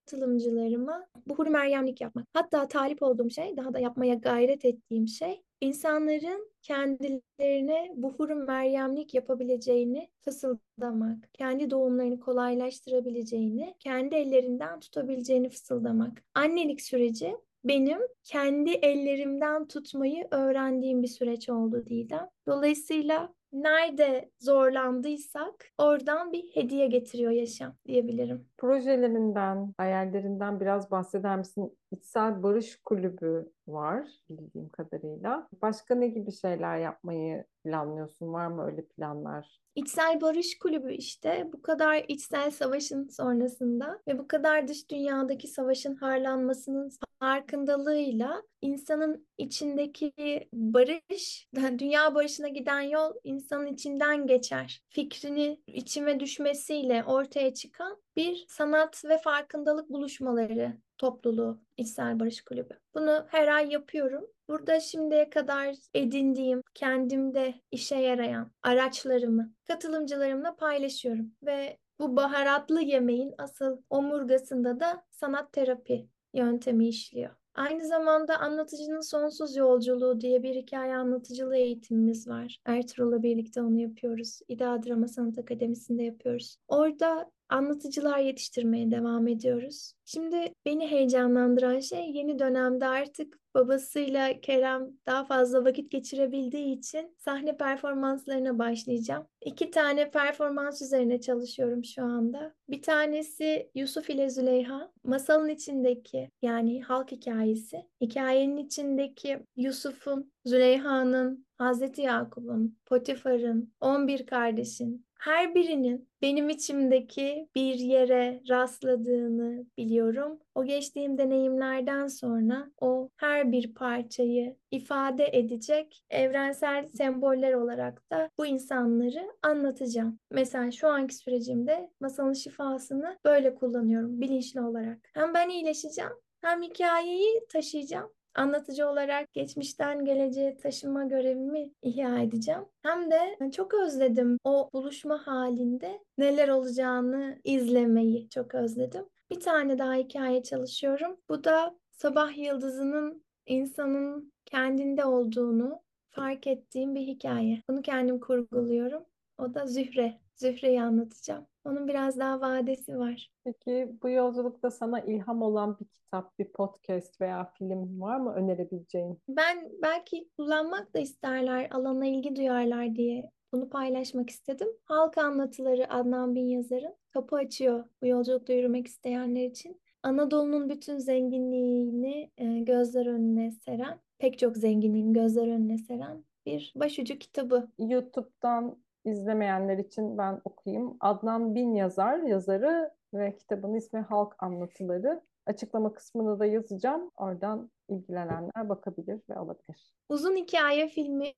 katılımcılarıma buhur meryemlik yapmak. Hatta talip olduğum şey, daha da yapmaya gayret ettiğim şey insanların kendilerine buhur meryemlik yapabileceğini fısıldamak, kendi doğumlarını kolaylaştırabileceğini, kendi ellerinden tutabileceğini fısıldamak. Annelik süreci benim kendi ellerimden tutmayı öğrendiğim bir süreç oldu Didem. Dolayısıyla nerede zorlandıysak oradan bir hediye getiriyor yaşam diyebilirim. Projelerinden, hayallerinden biraz bahseder misin? İçsel Barış Kulübü var bildiğim kadarıyla. Başka ne gibi şeyler yapmayı planlıyorsun? Var mı öyle planlar? İçsel Barış Kulübü işte bu kadar içsel savaşın sonrasında ve bu kadar dış dünyadaki savaşın harlanmasının farkındalığıyla insanın içindeki barış, dünya barışına giden yol insanın içinden geçer. Fikrini içime düşmesiyle ortaya çıkan bir sanat ve farkındalık buluşmaları topluluğu İçsel Barış Kulübü. Bunu her ay yapıyorum. Burada şimdiye kadar edindiğim, kendimde işe yarayan araçlarımı katılımcılarımla paylaşıyorum ve bu baharatlı yemeğin asıl omurgasında da sanat terapi yöntemi işliyor. Aynı zamanda Anlatıcının Sonsuz Yolculuğu diye bir hikaye anlatıcılığı eğitimimiz var. Ertuğrul'la birlikte onu yapıyoruz. İda Drama Sanat Akademisi'nde yapıyoruz. Orada anlatıcılar yetiştirmeye devam ediyoruz. Şimdi beni heyecanlandıran şey yeni dönemde artık babasıyla Kerem daha fazla vakit geçirebildiği için sahne performanslarına başlayacağım. İki tane performans üzerine çalışıyorum şu anda. Bir tanesi Yusuf ile Züleyha. Masalın içindeki yani halk hikayesi. Hikayenin içindeki Yusuf'un, Züleyha'nın, Hazreti Yakup'un, Potifar'ın, 11 kardeşin her birinin benim içimdeki bir yere rastladığını biliyorum. O geçtiğim deneyimlerden sonra o her bir parçayı ifade edecek evrensel semboller olarak da bu insanları anlatacağım. Mesela şu anki sürecimde masalın şifasını böyle kullanıyorum bilinçli olarak. Hem ben iyileşeceğim hem hikayeyi taşıyacağım anlatıcı olarak geçmişten geleceğe taşıma görevimi ihya edeceğim. Hem de çok özledim o buluşma halinde neler olacağını izlemeyi çok özledim. Bir tane daha hikaye çalışıyorum. Bu da sabah yıldızının insanın kendinde olduğunu fark ettiğim bir hikaye. Bunu kendim kurguluyorum. O da Zühre. Zühre'yi anlatacağım. Onun biraz daha vadesi var. Peki bu yolculukta sana ilham olan bir kitap, bir podcast veya film var mı önerebileceğin? Ben belki kullanmak da isterler, alana ilgi duyarlar diye bunu paylaşmak istedim. Halk Anlatıları Adnan Bin Yazar'ın kapı açıyor bu yolculukta yürümek isteyenler için. Anadolu'nun bütün zenginliğini e, gözler önüne seren, pek çok zenginliğini gözler önüne seren bir başucu kitabı. YouTube'dan izlemeyenler için ben okuyayım. Adnan Bin yazar, yazarı ve kitabın ismi Halk Anlatıları. Açıklama kısmını da yazacağım. Oradan ilgilenenler bakabilir ve alabilir. Uzun hikaye filmi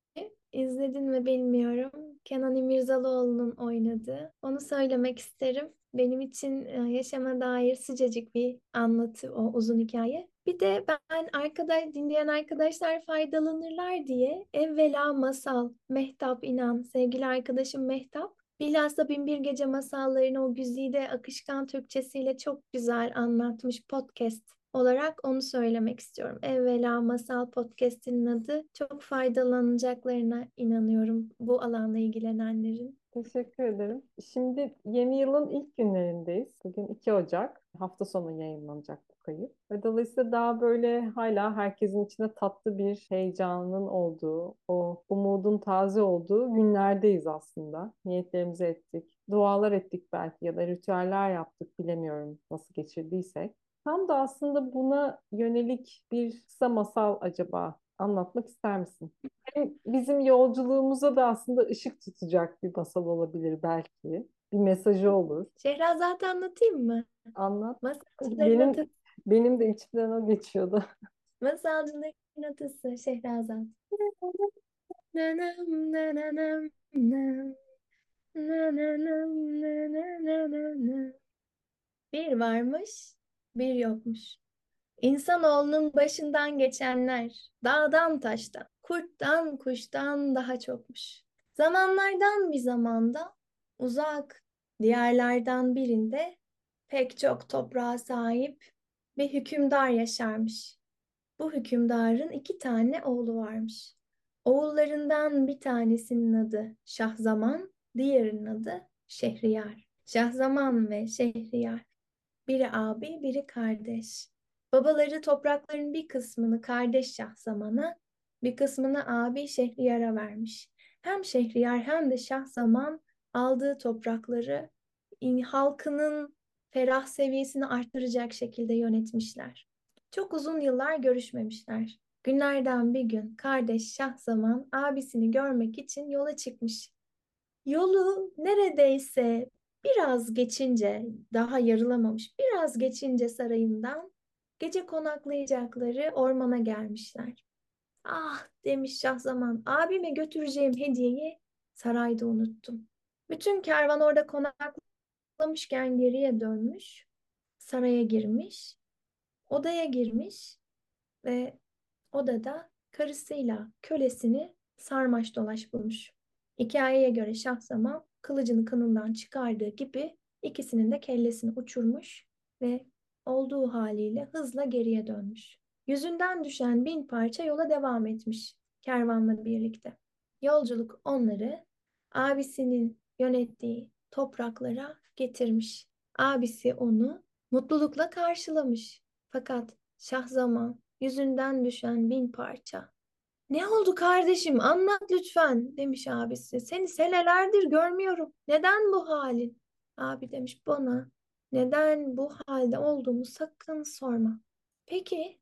izledin mi bilmiyorum. Kenan İmirzalıoğlu'nun oynadığı. Onu söylemek isterim. Benim için e, yaşama dair sıcacık bir anlatı o uzun hikaye. Bir de ben arkadaş dinleyen arkadaşlar faydalanırlar diye evvela masal Mehtap İnan sevgili arkadaşım Mehtap bilhassa Binbir Gece masallarını o güzide akışkan Türkçesiyle çok güzel anlatmış podcast olarak onu söylemek istiyorum. Evvela Masal Podcast'inin adı. Çok faydalanacaklarına inanıyorum bu alanla ilgilenenlerin. Teşekkür ederim. Şimdi yeni yılın ilk günlerindeyiz. Bugün 2 Ocak. Hafta sonu yayınlanacak bu kayıt. Ve dolayısıyla daha böyle hala herkesin içinde tatlı bir heyecanın olduğu, o umudun taze olduğu günlerdeyiz aslında. Niyetlerimizi ettik, dualar ettik belki ya da ritüeller yaptık bilemiyorum nasıl geçirdiysek. Tam da aslında buna yönelik bir kısa masal acaba anlatmak ister misin? Hem bizim yolculuğumuza da aslında ışık tutacak bir masal olabilir belki. Bir mesajı olur. Şehrazat'ı anlatayım mı? Anlat. Masalcıların Benim, atası. benim de içimden o geçiyordu. Masalcıların atası Şehrazat. Nanam. Bir varmış, bir yokmuş. İnsanoğlunun başından geçenler dağdan taştan, kurttan kuştan daha çokmuş. Zamanlardan bir zamanda uzak diyarlardan birinde pek çok toprağa sahip bir hükümdar yaşarmış. Bu hükümdarın iki tane oğlu varmış. Oğullarından bir tanesinin adı Şahzaman, diğerinin adı Şehriyar. Şahzaman ve Şehriyar. Biri abi, biri kardeş. Babaları toprakların bir kısmını kardeş Şahzaman'a, bir kısmını abi Şehriyar'a vermiş. hem Şehriyar hem de Şahzaman aldığı toprakları halkının ferah seviyesini arttıracak şekilde yönetmişler. Çok uzun yıllar görüşmemişler. Günlerden bir gün kardeş Şahzaman abisini görmek için yola çıkmış. Yolu neredeyse biraz geçince, daha yarılamamış, biraz geçince sarayından gece konaklayacakları ormana gelmişler. Ah demiş Şahzaman, abime götüreceğim hediyeyi sarayda unuttum. Bütün kervan orada konaklamışken geriye dönmüş, saraya girmiş, odaya girmiş ve odada karısıyla kölesini sarmaş dolaş bulmuş. Hikayeye göre Şahzaman kılıcını kınından çıkardığı gibi ikisinin de kellesini uçurmuş ve olduğu haliyle hızla geriye dönmüş. Yüzünden düşen bin parça yola devam etmiş kervanla birlikte. Yolculuk onları abisinin yönettiği topraklara getirmiş. Abisi onu mutlulukla karşılamış. Fakat Şahzaman yüzünden düşen bin parça. Ne oldu kardeşim anlat lütfen demiş abisi. Seni senelerdir görmüyorum. Neden bu halin? Abi demiş bana neden bu halde olduğumu sakın sorma. Peki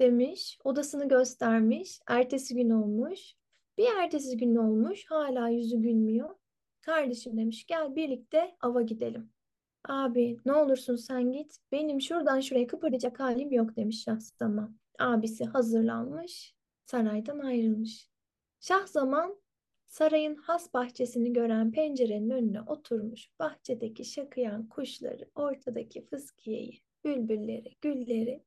demiş odasını göstermiş. Ertesi gün olmuş. Bir ertesi gün olmuş hala yüzü gülmüyor. Kardeşim demiş gel birlikte ava gidelim. Abi ne olursun sen git. Benim şuradan şuraya kıpırdayacak halim yok demiş Şahzaman. Abisi hazırlanmış, saraydan ayrılmış. Şahzaman sarayın has bahçesini gören pencerenin önüne oturmuş. Bahçedeki şakıyan kuşları, ortadaki fıskiyeyi, bülbülleri, gülleri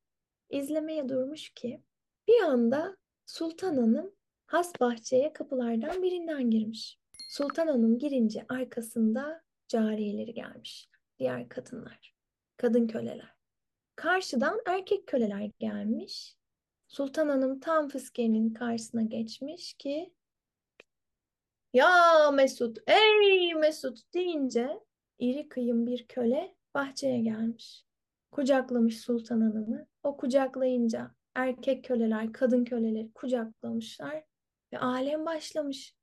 izlemeye durmuş ki bir anda Sultan Hanım has bahçeye kapılardan birinden girmiş. Sultan Hanım girince arkasında cariyeleri gelmiş diğer kadınlar, kadın köleler. Karşıdan erkek köleler gelmiş. Sultan Hanım tam fıskiyenin karşısına geçmiş ki ya Mesut, ey Mesut deyince iri kıyım bir köle bahçeye gelmiş. Kucaklamış Sultan Hanım'ı. O kucaklayınca erkek köleler, kadın köleleri kucaklamışlar ve alem başlamış.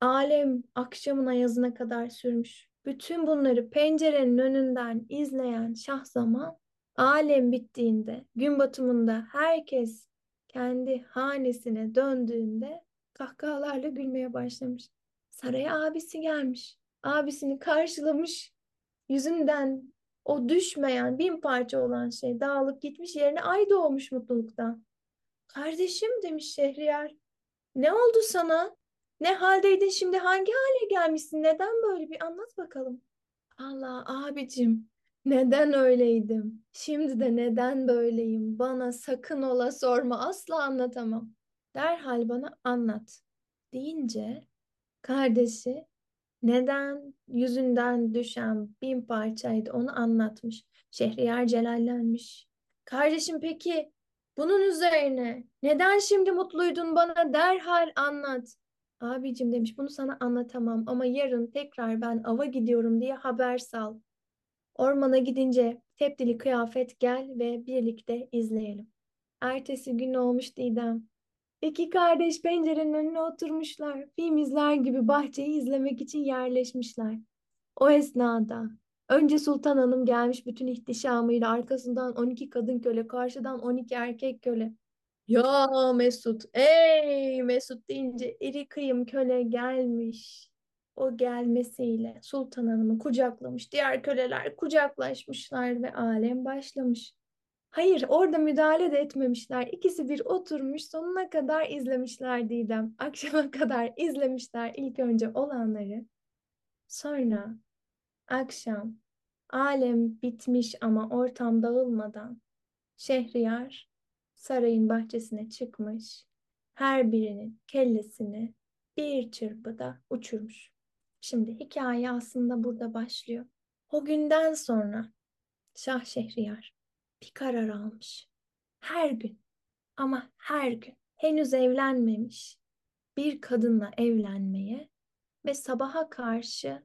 Alem akşamın ayazına kadar sürmüş. Bütün bunları pencerenin önünden izleyen Şahzaman, alem bittiğinde, gün batımında herkes kendi hanesine döndüğünde kahkahalarla gülmeye başlamış. Saraya abisi gelmiş. Abisini karşılamış. Yüzünden o düşmeyen bin parça olan şey dağılıp gitmiş yerine ay doğmuş mutluluktan. Kardeşim demiş Şehriyar. Ne oldu sana? Ne haldeydin şimdi hangi hale gelmişsin? Neden böyle bir anlat bakalım. Allah abicim neden öyleydim? Şimdi de neden böyleyim? Bana sakın ola sorma asla anlatamam. Derhal bana anlat deyince kardeşi neden yüzünden düşen bin parçaydı onu anlatmış. Şehriyar celallenmiş. Kardeşim peki bunun üzerine neden şimdi mutluydun bana derhal anlat. Abicim demiş bunu sana anlatamam ama yarın tekrar ben ava gidiyorum diye haber sal. Ormana gidince tepdili kıyafet gel ve birlikte izleyelim. Ertesi gün olmuş Didem. İki kardeş pencerenin önüne oturmuşlar. Film izler gibi bahçeyi izlemek için yerleşmişler. O esnada önce Sultan Hanım gelmiş bütün ihtişamıyla arkasından 12 kadın köle, karşıdan 12 erkek köle. Ya Mesut, ey Mesut deyince iri kıyım köle gelmiş. O gelmesiyle Sultan Hanım'ı kucaklamış. Diğer köleler kucaklaşmışlar ve alem başlamış. Hayır, orada müdahale de etmemişler. İkisi bir oturmuş, sonuna kadar izlemişler Didem. Akşama kadar izlemişler ilk önce olanları. Sonra akşam alem bitmiş ama ortam dağılmadan Şehriyar sarayın bahçesine çıkmış. Her birinin kellesini bir çırpıda uçurmuş. Şimdi hikaye aslında burada başlıyor. O günden sonra Şah Şehriyar bir karar almış. Her gün ama her gün henüz evlenmemiş bir kadınla evlenmeye ve sabaha karşı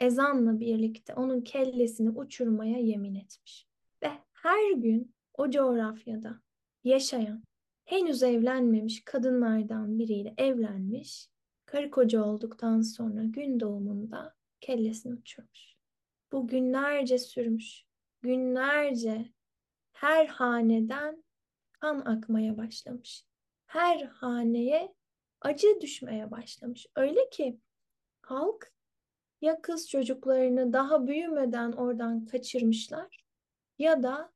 ezanla birlikte onun kellesini uçurmaya yemin etmiş. Ve her gün o coğrafyada yaşayan henüz evlenmemiş kadınlardan biriyle evlenmiş karı koca olduktan sonra gün doğumunda kellesini uçurmuş. Bu günlerce sürmüş. Günlerce her haneden kan akmaya başlamış. Her haneye acı düşmeye başlamış. Öyle ki halk ya kız çocuklarını daha büyümeden oradan kaçırmışlar ya da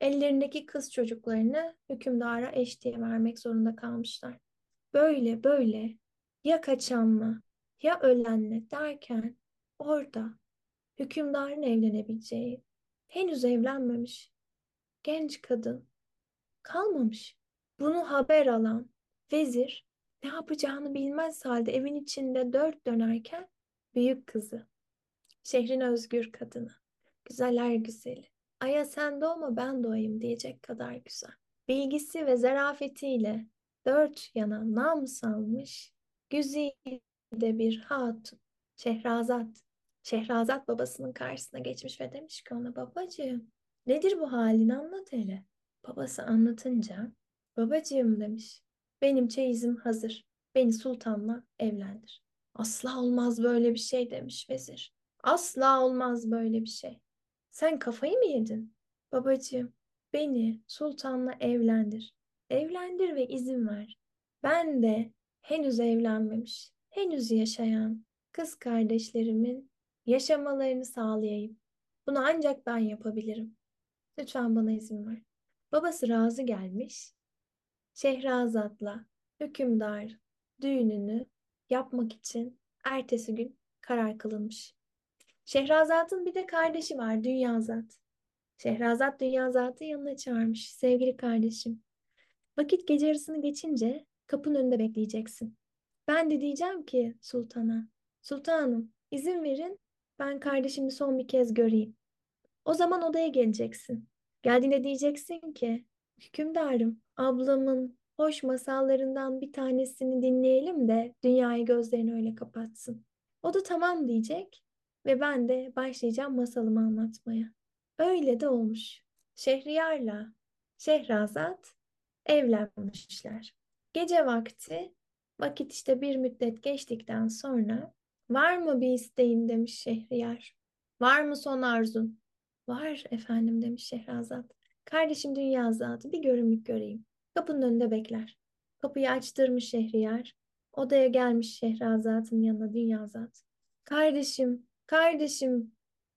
ellerindeki kız çocuklarını hükümdara eş diye vermek zorunda kalmışlar. Böyle böyle ya kaçanla ya ölenle derken orada hükümdarın evlenebileceği henüz evlenmemiş genç kadın kalmamış. Bunu haber alan vezir ne yapacağını bilmez halde evin içinde dört dönerken büyük kızı, şehrin özgür kadını, güzeller güzeli, aya sen doğma ben doğayım diyecek kadar güzel. Bilgisi ve zarafetiyle dört yana nam salmış, güzide bir hatun, Şehrazat. Şehrazat babasının karşısına geçmiş ve demiş ki ona babacığım nedir bu halin anlat hele. Babası anlatınca babacığım demiş benim çeyizim hazır beni sultanla evlendir. Asla olmaz böyle bir şey demiş vezir. Asla olmaz böyle bir şey. Sen kafayı mı yedin? Babacığım beni sultanla evlendir. Evlendir ve izin ver. Ben de henüz evlenmemiş, henüz yaşayan kız kardeşlerimin yaşamalarını sağlayayım. Bunu ancak ben yapabilirim. Lütfen bana izin ver. Babası razı gelmiş. Şehrazat'la hükümdar düğününü yapmak için ertesi gün karar kılınmış. Şehrazat'ın bir de kardeşi var Dünyazat. Şehrazat Dünyazat'ı yanına çağırmış. Sevgili kardeşim, vakit gece yarısını geçince kapının önünde bekleyeceksin. Ben de diyeceğim ki sultana, sultanım izin verin ben kardeşimi son bir kez göreyim. O zaman odaya geleceksin. Geldiğinde diyeceksin ki hükümdarım ablamın hoş masallarından bir tanesini dinleyelim de dünyayı gözlerini öyle kapatsın. O da tamam diyecek ve ben de başlayacağım masalımı anlatmaya. Öyle de olmuş. Şehriyar'la Şehrazat evlenmişler. Gece vakti vakit işte bir müddet geçtikten sonra var mı bir isteğin demiş Şehriyar. Var mı son arzun? Var efendim demiş Şehrazat. Kardeşim dünya zatı bir görünmük göreyim. Kapının önünde bekler. Kapıyı açtırmış Şehriyar. Odaya gelmiş Şehrazat'ın yanına Dünyazat. Kardeşim, kardeşim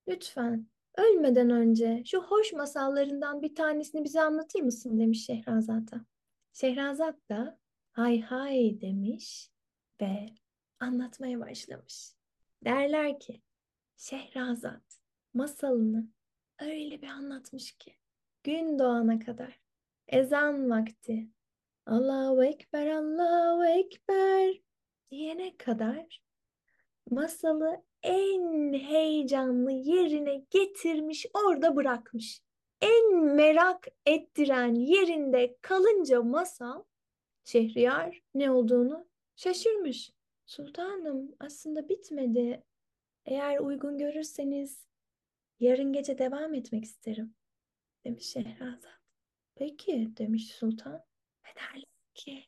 lütfen ölmeden önce şu hoş masallarından bir tanesini bize anlatır mısın demiş Şehrazat'a. Şehrazat da hay hay demiş ve anlatmaya başlamış. Derler ki Şehrazat masalını öyle bir anlatmış ki gün doğana kadar ezan vakti Allahu Ekber, Allahu Ekber diyene kadar masalı en heyecanlı yerine getirmiş, orada bırakmış. En merak ettiren yerinde kalınca masal Şehriyar ne olduğunu şaşırmış. Sultanım aslında bitmedi. Eğer uygun görürseniz yarın gece devam etmek isterim demiş Şehrazat. Peki demiş sultan. Ve ki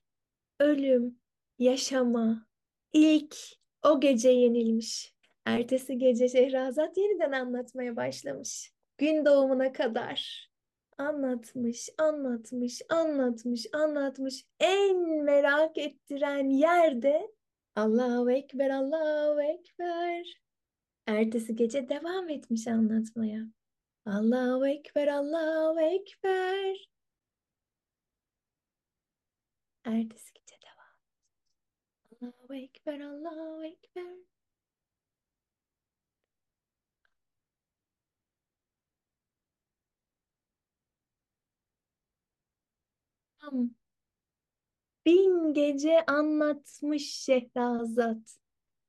ölüm, yaşama ilk o gece yenilmiş. Ertesi gece Şehrazat yeniden anlatmaya başlamış. Gün doğumuna kadar anlatmış, anlatmış, anlatmış, anlatmış. En merak ettiren yerde Allahu Ekber, Allahu Ekber. Ertesi gece devam etmiş anlatmaya. Allahu Ekber, Allahu Ekber. Ertesi gece devam. Allahu Ekber, Allahu Ekber. Tam bin gece anlatmış Şehrazat.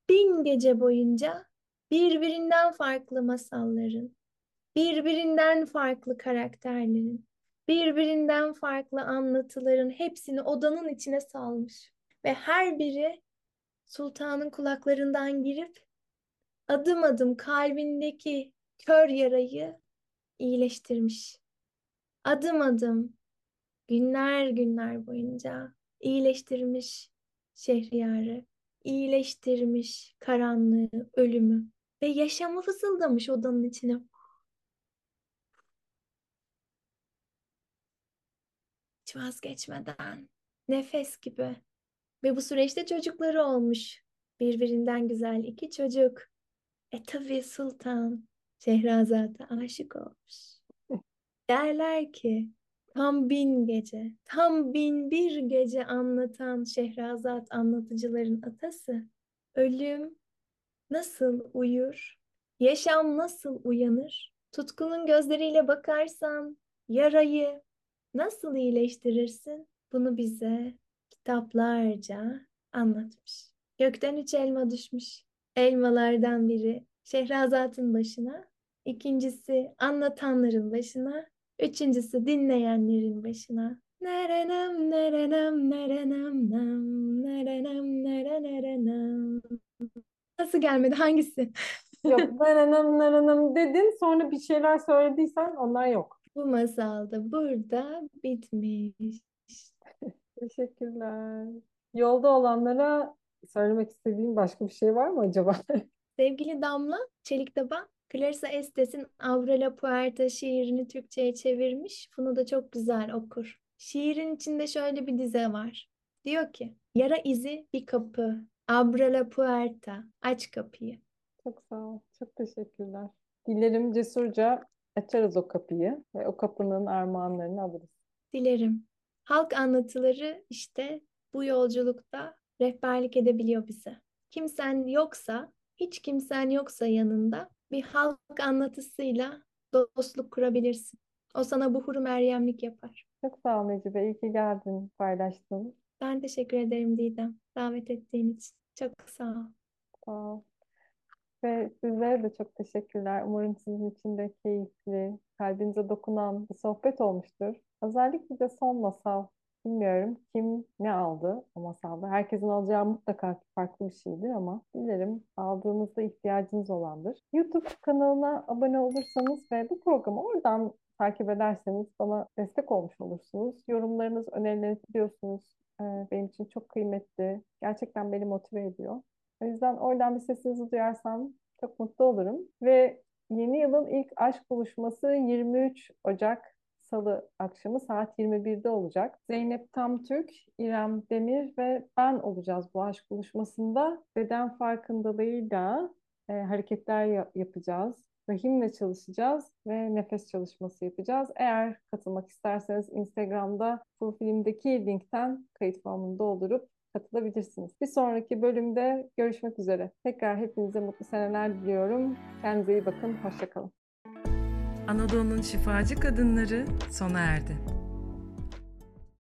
Bin gece boyunca birbirinden farklı masalların, birbirinden farklı karakterlerin, birbirinden farklı anlatıların hepsini odanın içine salmış. Ve her biri sultanın kulaklarından girip adım adım kalbindeki kör yarayı iyileştirmiş. Adım adım günler günler boyunca iyileştirmiş Şehriyar'ı iyileştirmiş karanlığı, ölümü ve yaşamı fısıldamış odanın içine. Hiç vazgeçmeden, nefes gibi. Ve bu süreçte çocukları olmuş. Birbirinden güzel iki çocuk. E tabii sultan Şehrazat'a aşık olmuş. Derler ki tam bin gece, tam bin bir gece anlatan Şehrazat anlatıcıların atası. Ölüm nasıl uyur? Yaşam nasıl uyanır? Tutkunun gözleriyle bakarsan yarayı nasıl iyileştirirsin? Bunu bize kitaplarca anlatmış. Gökten üç elma düşmüş. Elmalardan biri Şehrazat'ın başına, ikincisi anlatanların başına, üçüncüsü dinleyenlerin başına. Nerenem nerenem nerenem nem nerenem nere nerenem. Nasıl gelmedi hangisi? Yok nananım nananım dedin sonra bir şeyler söylediysen onlar yok. Bu masal da burada bitmiş. Teşekkürler. Yolda olanlara söylemek istediğin başka bir şey var mı acaba? Sevgili Damla Çeliktaban, Clarissa Estes'in Aurora La Puerta şiirini Türkçe'ye çevirmiş. Bunu da çok güzel okur. Şiirin içinde şöyle bir dize var. Diyor ki, yara izi bir kapı. Abra la puerta. Aç kapıyı. Çok sağ ol. Çok teşekkürler. Dilerim cesurca açarız o kapıyı ve o kapının armağanlarını alırız. Dilerim. Halk anlatıları işte bu yolculukta rehberlik edebiliyor bize. Kimsen yoksa, hiç kimsen yoksa yanında bir halk anlatısıyla dostluk kurabilirsin. O sana buhuru meryemlik yapar. Çok sağ ol Necibe. İyi ki geldin, paylaştın. Ben teşekkür ederim Didem. Davet ettiğin için. Çok sağ ol. Sağ ol. Ve sizlere de çok teşekkürler. Umarım sizin için de keyifli, kalbinize dokunan bir sohbet olmuştur. Özellikle de son masal. Bilmiyorum kim ne aldı o masalda. Herkesin alacağı mutlaka farklı bir şeydir ama dilerim aldığınızda ihtiyacınız olandır. YouTube kanalına abone olursanız ve bu programı oradan takip ederseniz bana destek olmuş olursunuz. Yorumlarınız, önerileriniz biliyorsunuz benim için çok kıymetli. Gerçekten beni motive ediyor. O yüzden oradan bir sesinizi duyarsam çok mutlu olurum. Ve yeni yılın ilk aşk buluşması 23 Ocak Salı akşamı saat 21'de olacak. Zeynep Tamtürk, İrem Demir ve ben olacağız bu aşk buluşmasında. Beden farkındalığıyla e, hareketler ya- yapacağız. Rahimle çalışacağız ve nefes çalışması yapacağız. Eğer katılmak isterseniz Instagram'da profilimdeki linkten kayıt formunu doldurup katılabilirsiniz. Bir sonraki bölümde görüşmek üzere. Tekrar hepinize mutlu seneler diliyorum. Kendinize iyi bakın. Hoşçakalın. Anadolu'nun şifacı kadınları sona erdi.